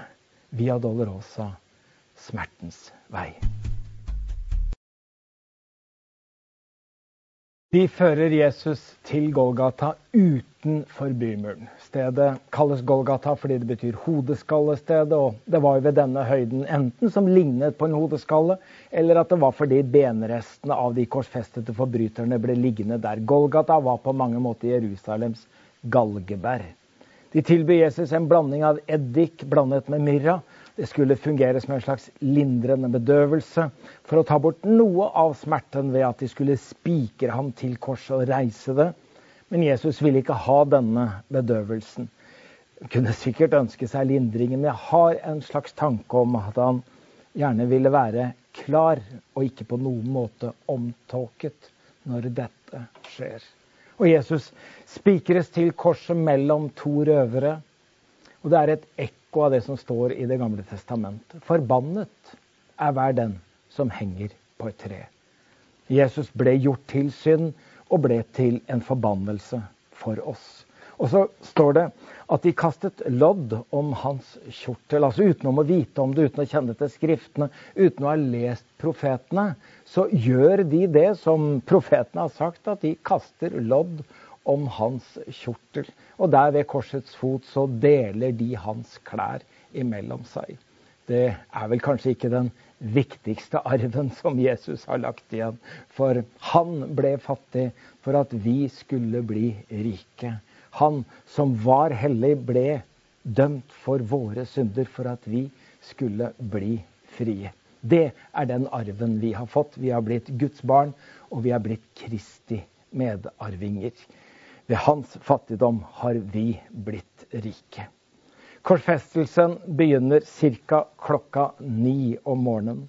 Via Dolorosa, smertens vei. De fører Jesus til Golgata utenfor bymuren. Stedet kalles Golgata fordi det betyr hodeskallestedet, og det var ved denne høyden enten som lignet på en hodeskalle, eller at det var fordi benrestene av de korsfestede forbryterne ble liggende der. Golgata var på mange måter Jerusalems galgebær. De tilbyr Jesus en blanding av eddik blandet med myrra det skulle fungere som en slags lindrende bedøvelse for å ta bort noe av smerten ved at de skulle spikre ham til korset og reise det. Men Jesus ville ikke ha denne bedøvelsen. Han kunne sikkert ønske seg lindringen, men jeg har en slags tanke om at han gjerne ville være klar og ikke på noen måte omtåket når dette skjer. Og Jesus spikres til korset mellom to røvere. Og det er et ekko ekko av det som står i Det gamle testamentet. Forbannet er hver den som henger på et tre. Jesus ble gjort til synd og ble til en forbannelse for oss. Og så står det at de kastet lodd om hans kjortel. Altså utenom å vite om det, uten å kjenne til skriftene, uten å ha lest profetene, så gjør de det som profetene har sagt, at de kaster lodd om hans kjortel. Og der ved korsets fot så deler de hans klær imellom seg. Det er vel kanskje ikke den viktigste arven som Jesus har lagt igjen. For han ble fattig for at vi skulle bli rike. Han som var hellig, ble dømt for våre synder for at vi skulle bli frie. Det er den arven vi har fått. Vi har blitt Guds barn, og vi har blitt Kristi medarvinger. Ved hans fattigdom har vi blitt rike. Korsfestelsen begynner ca. klokka ni om morgenen.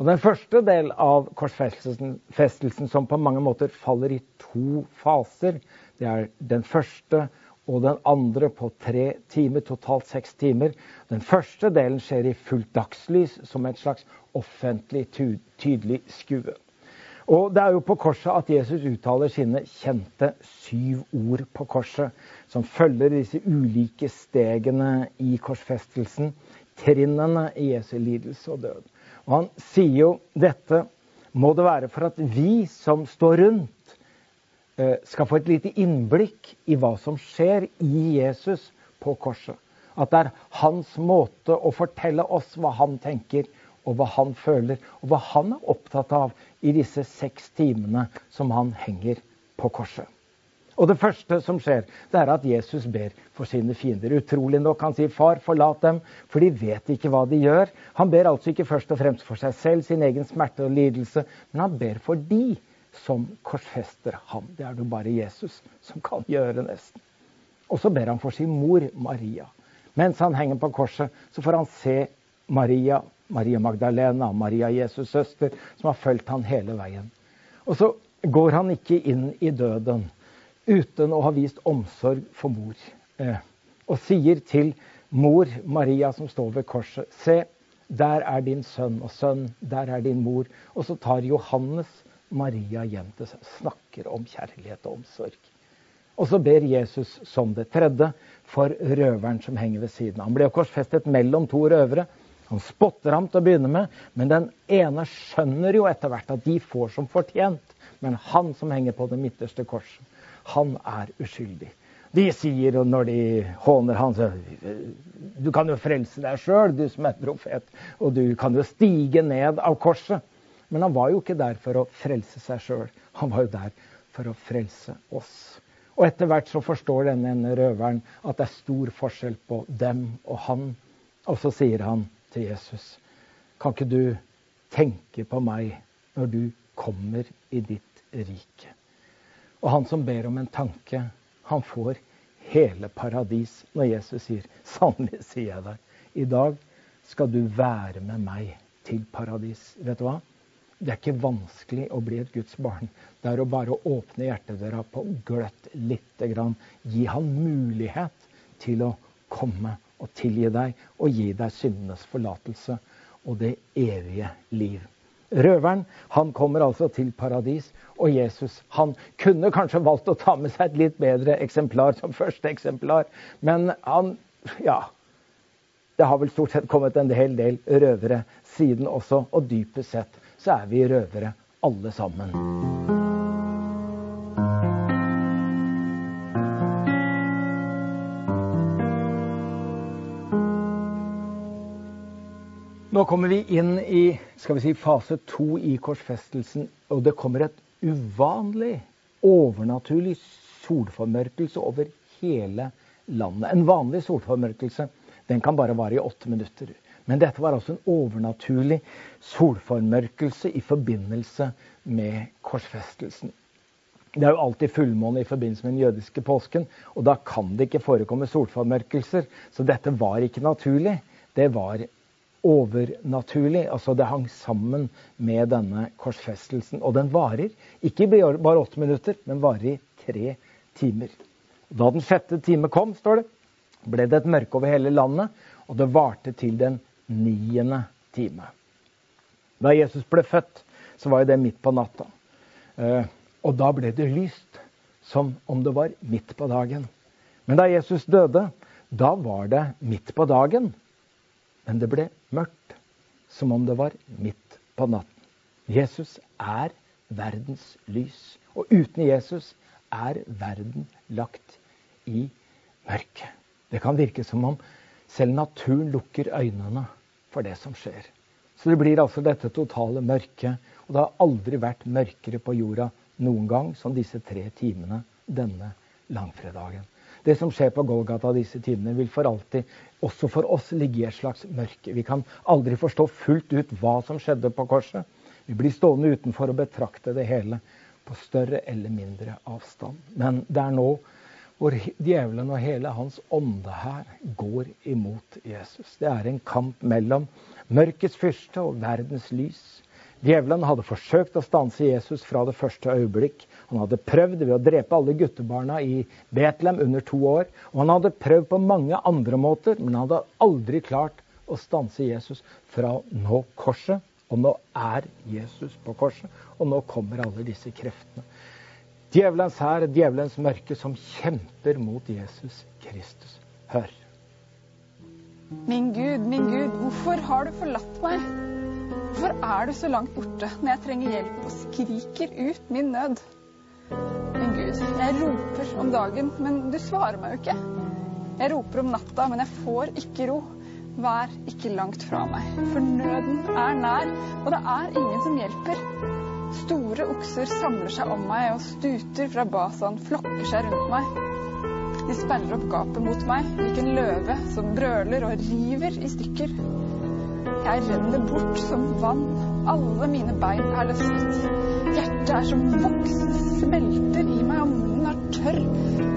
Og Den første del av korsfestelsen som på mange måter faller i to faser, det er den første og den andre på tre timer, totalt seks timer. Den første delen skjer i fullt dagslys, som et slags offentlig, tydelig skue. Og Det er jo på korset at Jesus uttaler sine kjente syv ord på korset, som følger disse ulike stegene i korsfestelsen, trinnene i Jesu lidelse og død. Og Han sier jo dette må det være for at vi som står rundt, eh, skal få et lite innblikk i hva som skjer i Jesus på korset. At det er hans måte å fortelle oss hva han tenker og hva han føler, og hva han er opptatt av i disse seks timene som han henger på korset. Og Det første som skjer, det er at Jesus ber for sine fiender. Utrolig nok, han sier 'far, forlat dem', for de vet ikke hva de gjør. Han ber altså ikke først og fremst for seg selv, sin egen smerte og lidelse, men han ber for de som korsfester ham. Det er det bare Jesus som kan gjøre, nesten. Og så ber han for sin mor Maria. Mens han henger på korset, så får han se Maria, Maria Magdalena, Maria Jesus' søster, som har fulgt han hele veien. Og så går han ikke inn i døden uten å ha vist omsorg for mor. Eh, og sier til mor Maria som står ved korset, se, der er din sønn, og sønn, der er din mor. Og så tar Johannes Maria hjem til seg. Snakker om kjærlighet og omsorg. Og så ber Jesus som det tredje for røveren som henger ved siden av. Han ble korsfestet mellom to røvere. Han spotter ham til å begynne med, men den ene skjønner jo etter hvert at de får som fortjent. Men han som henger på det midterste korset, han er uskyldig. De sier når de håner han, så Du kan jo frelse deg sjøl, du som er profet. Og du kan jo stige ned av korset. Men han var jo ikke der for å frelse seg sjøl. Han var jo der for å frelse oss. Og etter hvert så forstår denne røveren at det er stor forskjell på dem og han. Og så sier han til Jesus, kan ikke du tenke på meg når du kommer i ditt rike? Og han som ber om en tanke, han får hele paradis når Jesus sier, 'Sannelig sier jeg deg, i dag skal du være med meg til paradis'. Vet du hva? Det er ikke vanskelig å bli et Guds barn. Det er å bare åpne hjertedøra på gløtt lite grann. Gi han mulighet til å komme og tilgi deg og gi deg syndenes forlatelse og det evige liv. Røveren han kommer altså til paradis, og Jesus han kunne kanskje valgt å ta med seg et litt bedre eksemplar som første eksemplar, men han ja, det har vel stort sett kommet en hel del røvere siden også, og dypest sett så er vi røvere alle sammen. Nå kommer vi inn i skal vi si, fase to i korsfestelsen. Og det kommer et uvanlig, overnaturlig solformørkelse over hele landet. En vanlig solformørkelse den kan bare vare i åtte minutter. Men dette var altså en overnaturlig solformørkelse i forbindelse med korsfestelsen. Det er jo alltid fullmåne i forbindelse med den jødiske påsken, og da kan det ikke forekomme solformørkelser. Så dette var ikke naturlig. Det var overnaturlig. Altså det hang sammen med denne korsfestelsen. Og den varer ikke bare åtte minutter, men varer i tre timer. Da den sjette time kom, står det, ble det et mørke over hele landet, og det varte til den niende time. Da Jesus ble født, så var jo det midt på natta. Eh, og da ble det lyst, som om det var midt på dagen. Men da Jesus døde, da var det midt på dagen. Men det ble mørkt, som om det var midt på natten. Jesus er verdens lys. Og uten Jesus er verden lagt i mørket. Det kan virke som om selv naturen lukker øynene for det som skjer. Så det blir altså dette totale mørket. Og det har aldri vært mørkere på jorda noen gang som disse tre timene denne langfredagen. Det som skjer på Golgata disse tidene, vil for alltid, også for oss, ligge i et slags mørke. Vi kan aldri forstå fullt ut hva som skjedde på korset. Vi blir stående utenfor og betrakte det hele på større eller mindre avstand. Men det er nå hvor djevelen og hele hans ånde her går imot Jesus. Det er en kamp mellom mørkets fyrste og verdens lys. Djevelen hadde forsøkt å stanse Jesus fra det første øyeblikk. Han hadde prøvd ved å drepe alle guttebarna i Betlehem under to år. Og han hadde prøvd på mange andre måter, men han hadde aldri klart å stanse Jesus fra å nå korset. Og nå er Jesus på korset, og nå kommer alle disse kreftene. Djevelens hær, djevelens mørke, som kjemper mot Jesus Kristus. Hør. Min Gud, min Gud, hvorfor har du forlatt meg? Hvorfor er du så langt borte når jeg trenger hjelp og skriker ut min nød? Men Gud, jeg roper om dagen, men du svarer meg jo ikke. Jeg roper om natta, men jeg får ikke ro. Vær ikke langt fra meg, for nøden er nær, og det er ingen som hjelper. Store okser samler seg om meg, og stuter fra basaen, flokker seg rundt meg. De sperrer opp gapet mot meg, lik en løve som brøler og river i stykker. Jeg renner bort som vann, alle mine bein er løsnet. Hjertet er som voks, smelter i meg, og munnen er tørr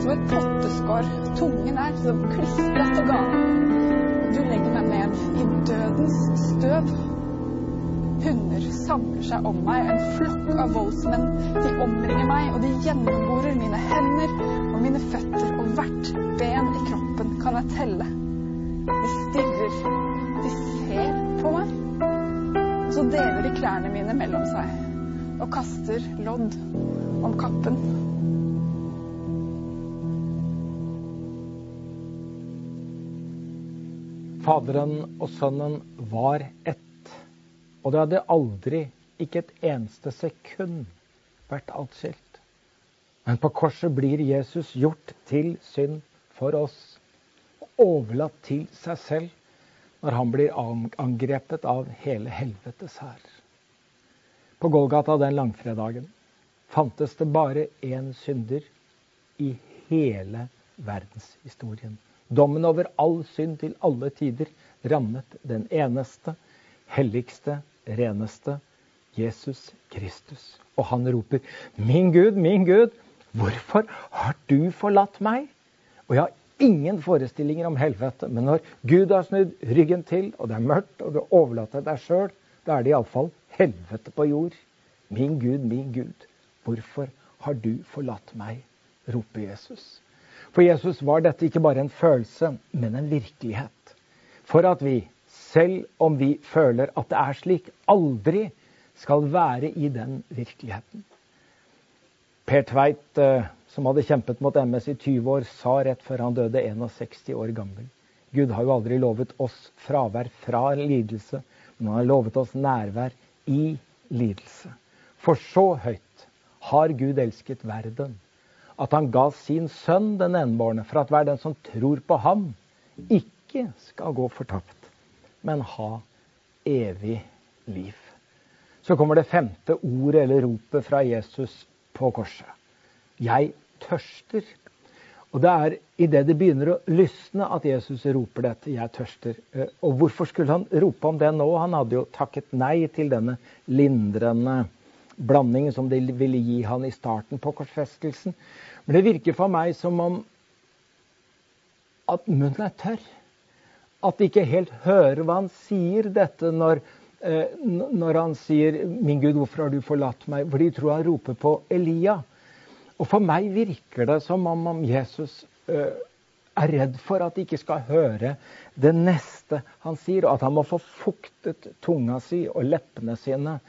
som et potteskår. Tungen er som klistret og gal. Du legger meg ned i dødens støv. Hunder samler seg om meg, en flokk av voldsmenn. De omringer meg, og de gjennomborer mine hender og mine føtter, og hvert ben i kroppen kan jeg telle. De stirrer, Så deler de klærne mine mellom seg og kaster lodd om kappen. Faderen og Sønnen var ett, og det hadde aldri, ikke et eneste sekund, vært atskilt. Men på korset blir Jesus gjort til synd for oss, og overlatt til seg selv når han blir angrepet av hele helvetes hær. På Golgata den langfredagen fantes det bare én synder i hele verdenshistorien. Dommen over all synd til alle tider rammet den eneste, helligste, reneste Jesus Kristus. Og han roper, 'Min Gud, min Gud, hvorfor har du forlatt meg?' Og jeg har ingen forestillinger om helvete, men når Gud har snudd ryggen til, og det er mørkt, og du overlater deg sjøl, da er det iallfall helvete på jord. Min Gud, min Gud, hvorfor har du forlatt meg? roper Jesus. For Jesus var dette ikke bare en følelse, men en virkelighet. For at vi, selv om vi føler at det er slik, aldri skal være i den virkeligheten. Per Tveit, eh, som hadde kjempet mot MS i 20 år, sa rett før han døde, 61 år gammel Gud har jo aldri lovet oss fravær fra lidelse, men han har lovet oss nærvær i lidelse. For så høyt har Gud elsket verden at han ga sin sønn den enbårne, for at hver den som tror på ham, ikke skal gå fortapt, men ha evig liv. Så kommer det femte ordet eller ropet fra Jesus på korset. Jeg tørster. Og det er idet det begynner å lysne at Jesus roper dette. Jeg tørster. Eh, og hvorfor skulle han rope om det nå? Han hadde jo takket nei til denne lindrende blandingen som de ville gi han i starten på korsfestelsen. Men det virker for meg som om at munnen er tørr. At de ikke helt hører hva han sier, dette når, eh, når han sier 'Min Gud, hvorfor har du forlatt meg?' For de tror han roper på Elia. Og for meg virker det som om Jesus eh, er redd for at de ikke skal høre det neste han sier, og at han må få fuktet tunga si og leppene sine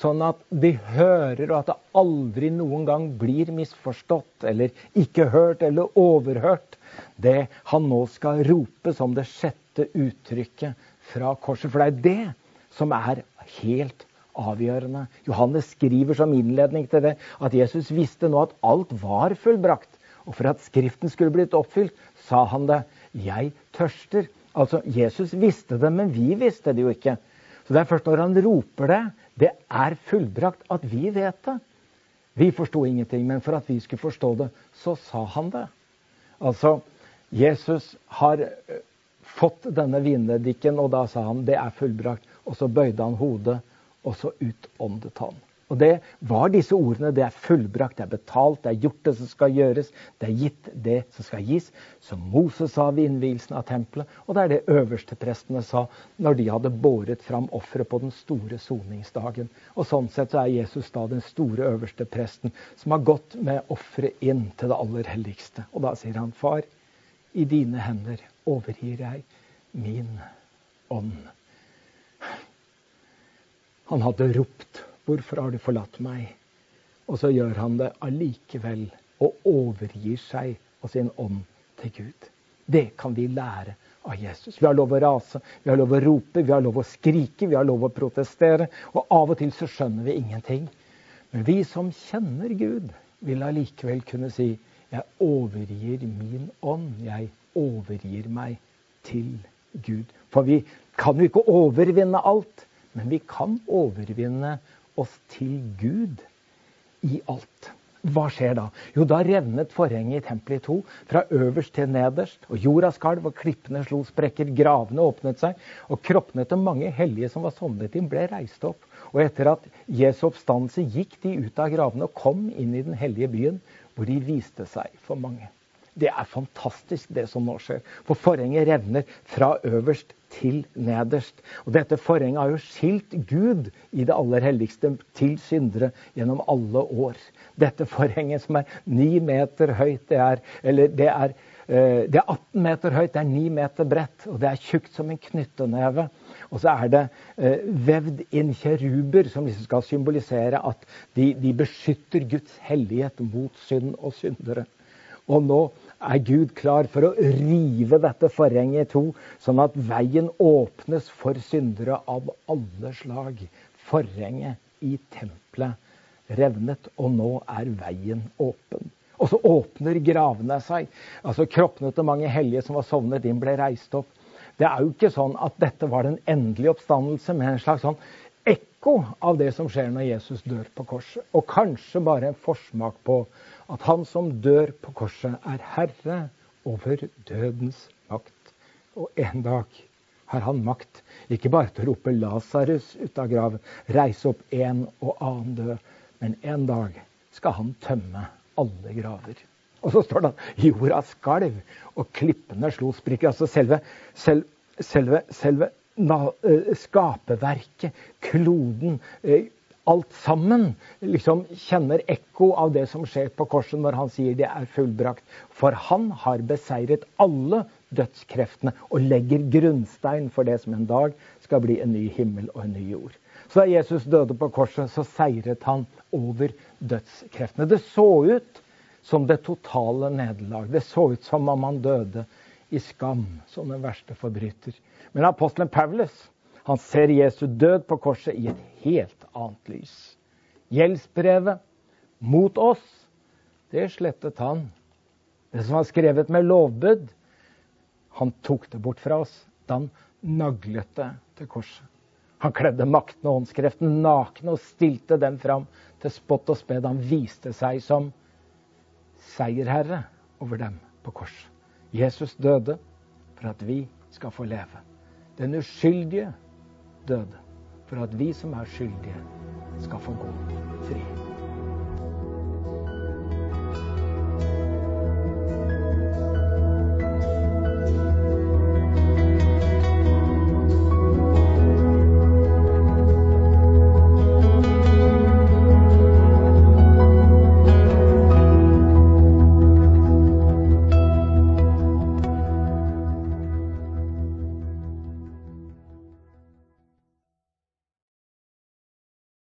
Sånn at de hører, og at det aldri noen gang blir misforstått eller ikke hørt eller overhørt, det han nå skal rope som det sjette uttrykket fra korset. For det er det som er helt avgjørende. Johannes skriver som innledning til det at Jesus visste nå at alt var fullbrakt. Og for at Skriften skulle blitt oppfylt, sa han det. Jeg tørster. Altså, Jesus visste det, men vi visste det jo ikke. Så det er først når han roper det, det er fullbrakt at vi vet det. Vi forsto ingenting, men for at vi skulle forstå det, så sa han det. Altså, Jesus har eh, fått denne vinedikken, og da sa han det er fullbrakt. Og så bøyde han hodet, og så utåndet han. Og det var disse ordene. Det er fullbrakt, det er betalt, det er gjort det som skal gjøres. Det er gitt det som skal gis. Som Moses sa ved innvielsen av tempelet. Og det er det øversteprestene sa når de hadde båret fram offeret på den store soningsdagen. Og sånn sett så er Jesus da den store øverste presten som har gått med offeret inn til det aller helligste. Og da sier han, far, i dine hender overgir jeg min ånd. Han hadde ropt 'Hvorfor har du forlatt meg?' Og så gjør han det allikevel og overgir seg og sin ånd til Gud. Det kan vi lære av Jesus. Vi har lov å rase, vi har lov å rope, vi har lov å skrike, vi har lov å protestere. Og av og til så skjønner vi ingenting. Men vi som kjenner Gud, vil allikevel kunne si jeg overgir min ånd. Jeg overgir meg til Gud. For vi kan jo ikke overvinne alt, men vi kan overvinne oss til Gud i alt. Hva skjer da? Jo, da revnet forhenget i tempelet i to, fra øverst til nederst. Og jorda skalv, og klippene slo sprekker, gravene åpnet seg, og kroppene til mange hellige som var sovnet inn, ble reist opp. Og etter at Jesu oppstandelse gikk de ut av gravene og kom inn i den hellige byen, hvor de viste seg for mange. Det er fantastisk, det som nå skjer. For forhenget revner fra øverst til nederst. Og dette forhenget har jo skilt Gud i det aller helligste til syndere gjennom alle år. Dette forhenget som er ni meter høyt, det er, eller det er, eh, det er 18 meter høyt, det er ni meter bredt, og det er tjukt som en knytteneve. Og så er det eh, vevd inn kjeruber som liksom skal symbolisere at de, de beskytter Guds hellighet mot synd og syndere. Og nå er Gud klar for å rive dette forhenget i to, sånn at veien åpnes for syndere av alle slag. Forhenget i tempelet revnet, og nå er veien åpen. Og så åpner gravene seg. Altså Kroppene til mange hellige som var sovnet inn, ble reist opp. Det er jo ikke sånn at dette var den endelige oppstandelse, men en slags sånn ekko av det som skjer når Jesus dør på korset. Og kanskje bare en forsmak på at han som dør på korset, er herre over dødens makt. Og en dag har han makt ikke bare til å rope Lasarus ut av graven, reise opp en og annen død, men en dag skal han tømme alle graver. Og så står det at jorda skalv, og klippene slo sprikker. Altså selve, selv, selve, selve uh, skaperverket, kloden, uh, alt sammen liksom kjenner ekko av det som skjer på korset når han sier det er fullbrakt. For han har beseiret alle dødskreftene og legger grunnstein for det som en dag skal bli en ny himmel og en ny jord. Så da Jesus døde på korset, så seiret han over dødskreftene. Det så ut som det totale nederlag. Det så ut som om han døde i skam som den verste forbryter. Men apostelen Paulus han ser Jesu død på korset i et helt annet lys. Gjeldsbrevet mot oss, det slettet han. Det som var skrevet med lovbud, han tok det bort fra oss da han naglet det til korset. Han kledde makten og åndskreften nakne og stilte dem fram til spott og sped. Han viste seg som seierherre over dem på kors. Jesus døde for at vi skal få leve. Den uskyldige døde for at vi som er skyldige, skal få gå fri.